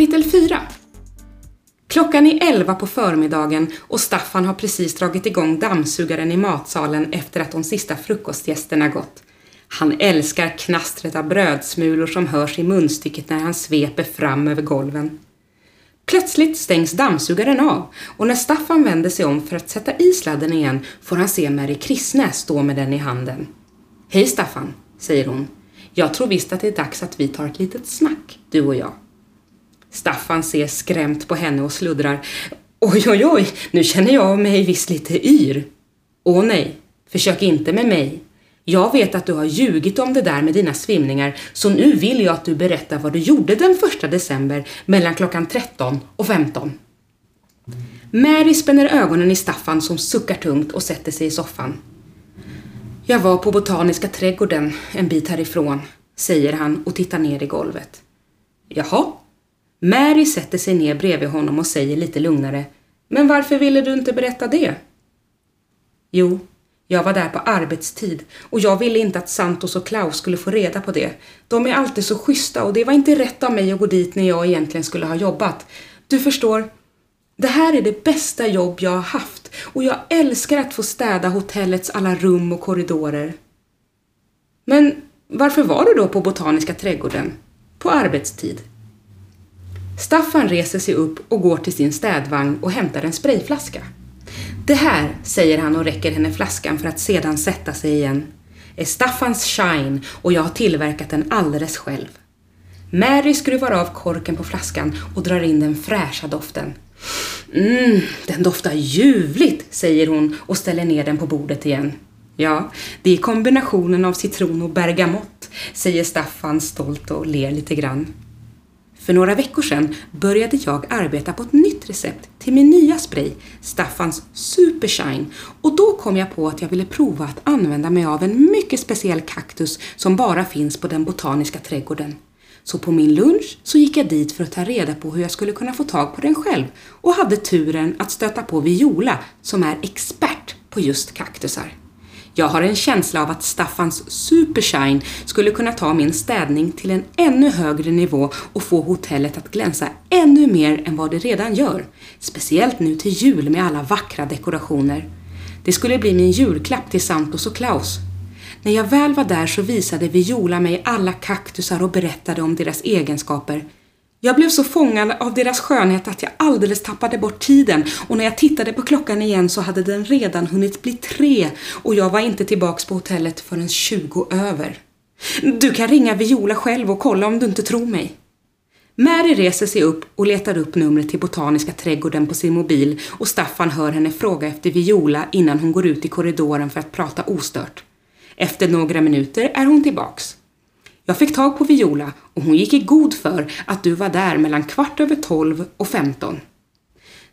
Kapitel 4 Klockan är 11 på förmiddagen och Staffan har precis dragit igång dammsugaren i matsalen efter att de sista frukostgästerna gått. Han älskar knastret av brödsmulor som hörs i munstycket när han sveper fram över golven. Plötsligt stängs dammsugaren av och när Staffan vänder sig om för att sätta i sladden igen får han se Mary Kristnäs stå med den i handen. Hej Staffan, säger hon. Jag tror visst att det är dags att vi tar ett litet snack, du och jag. Staffan ser skrämt på henne och sluddrar. Oj, oj, oj, nu känner jag mig visst lite yr. Åh nej, försök inte med mig. Jag vet att du har ljugit om det där med dina svimningar, så nu vill jag att du berättar vad du gjorde den första december mellan klockan 13 och 15. Mary spänner ögonen i Staffan som suckar tungt och sätter sig i soffan. Jag var på Botaniska trädgården en bit härifrån, säger han och tittar ner i golvet. Jaha? Mary sätter sig ner bredvid honom och säger lite lugnare. Men varför ville du inte berätta det? Jo, jag var där på arbetstid och jag ville inte att Santos och Klaus skulle få reda på det. De är alltid så schyssta och det var inte rätt av mig att gå dit när jag egentligen skulle ha jobbat. Du förstår, det här är det bästa jobb jag har haft och jag älskar att få städa hotellets alla rum och korridorer. Men varför var du då på Botaniska trädgården? På arbetstid? Staffan reser sig upp och går till sin städvagn och hämtar en sprayflaska. Det här, säger han och räcker henne flaskan för att sedan sätta sig igen, är Staffans Shine och jag har tillverkat den alldeles själv. Mary skruvar av korken på flaskan och drar in den fräscha doften. Mmm, den doftar ljuvligt, säger hon och ställer ner den på bordet igen. Ja, det är kombinationen av citron och bergamott, säger Staffan stolt och ler lite grann. För några veckor sedan började jag arbeta på ett nytt recept till min nya spray, Staffans Supershine. Och då kom jag på att jag ville prova att använda mig av en mycket speciell kaktus som bara finns på den botaniska trädgården. Så på min lunch så gick jag dit för att ta reda på hur jag skulle kunna få tag på den själv och hade turen att stöta på Viola som är expert på just kaktusar. Jag har en känsla av att Staffans Supershine skulle kunna ta min städning till en ännu högre nivå och få hotellet att glänsa ännu mer än vad det redan gör. Speciellt nu till jul med alla vackra dekorationer. Det skulle bli min julklapp till Santos och Klaus. När jag väl var där så visade Viola mig alla kaktusar och berättade om deras egenskaper. Jag blev så fångad av deras skönhet att jag alldeles tappade bort tiden och när jag tittade på klockan igen så hade den redan hunnit bli tre och jag var inte tillbaks på hotellet förrän 20 över. Du kan ringa Viola själv och kolla om du inte tror mig. Mary reser sig upp och letar upp numret till Botaniska trädgården på sin mobil och Staffan hör henne fråga efter Viola innan hon går ut i korridoren för att prata ostört. Efter några minuter är hon tillbaks. Jag fick tag på Viola och hon gick i god för att du var där mellan kvart över tolv och femton.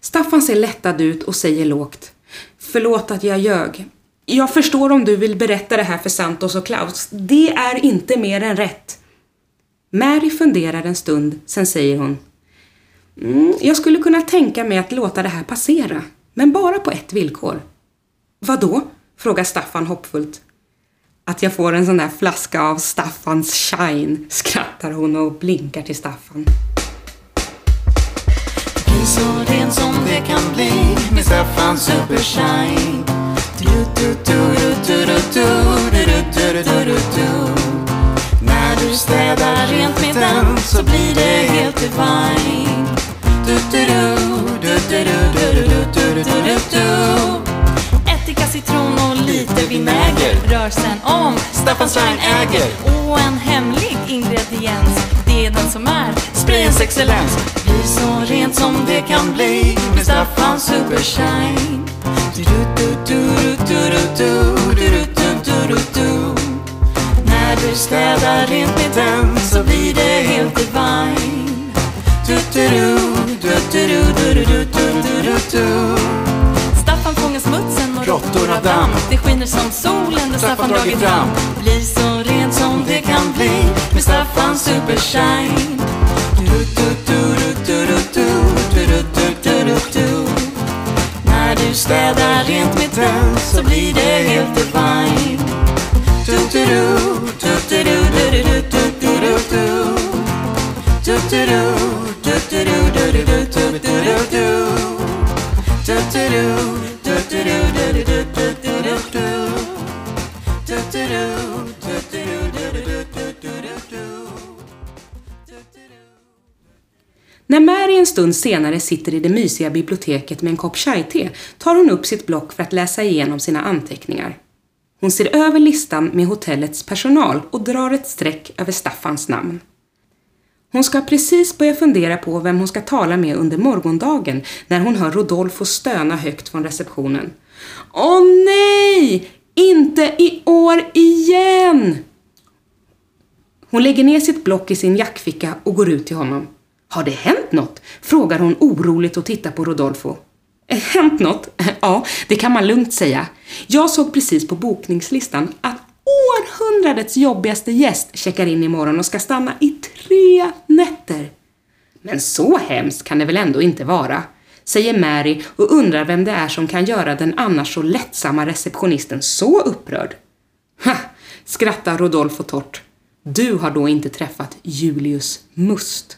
Staffan ser lättad ut och säger lågt. Förlåt att jag ljög. Jag förstår om du vill berätta det här för Santos och Klaus. Det är inte mer än rätt. Mary funderar en stund, sen säger hon. Mm, jag skulle kunna tänka mig att låta det här passera, men bara på ett villkor. Vad då? frågar Staffan hoppfullt. Att jag får en sån där flaska av Staffans shine, skrattar hon och blinkar till Staffan. Bli så ren som det kan bli med Staffans supershine. När du städar Shine äger. Och en hemlig ingrediens, det är den som är sprayens excellens. Bli så rent som det kan bli med Staffans Supershine. När du städar rent med den så blir det helt divine. Staffan fångar smutsen och råttor av damm som solen då Staffan dragit fram. Bli så ren som det kan bli med Staffan Supershine. När du städar rent med den så blir det helt divine. Du-du-du, du-du-du-du-du-du när Mary en stund senare sitter i det mysiga biblioteket med en kopp chai-te tar hon upp sitt block för att läsa igenom sina anteckningar. Hon ser över listan med hotellets personal och drar ett streck över Staffans namn. Hon ska precis börja fundera på vem hon ska tala med under morgondagen när hon hör Rodolfo stöna högt från receptionen. Åh nej! Inte i år igen! Hon lägger ner sitt block i sin jackficka och går ut till honom. Har det hänt något? frågar hon oroligt och tittar på Rodolfo. Eh, hänt något? Ja, det kan man lugnt säga. Jag såg precis på bokningslistan att århundradets jobbigaste gäst checkar in imorgon och ska stanna i tre nätter. Men så hemskt kan det väl ändå inte vara, säger Mary och undrar vem det är som kan göra den annars så lättsamma receptionisten så upprörd. Ha! skrattar Rodolfo torrt. Du har då inte träffat Julius Must.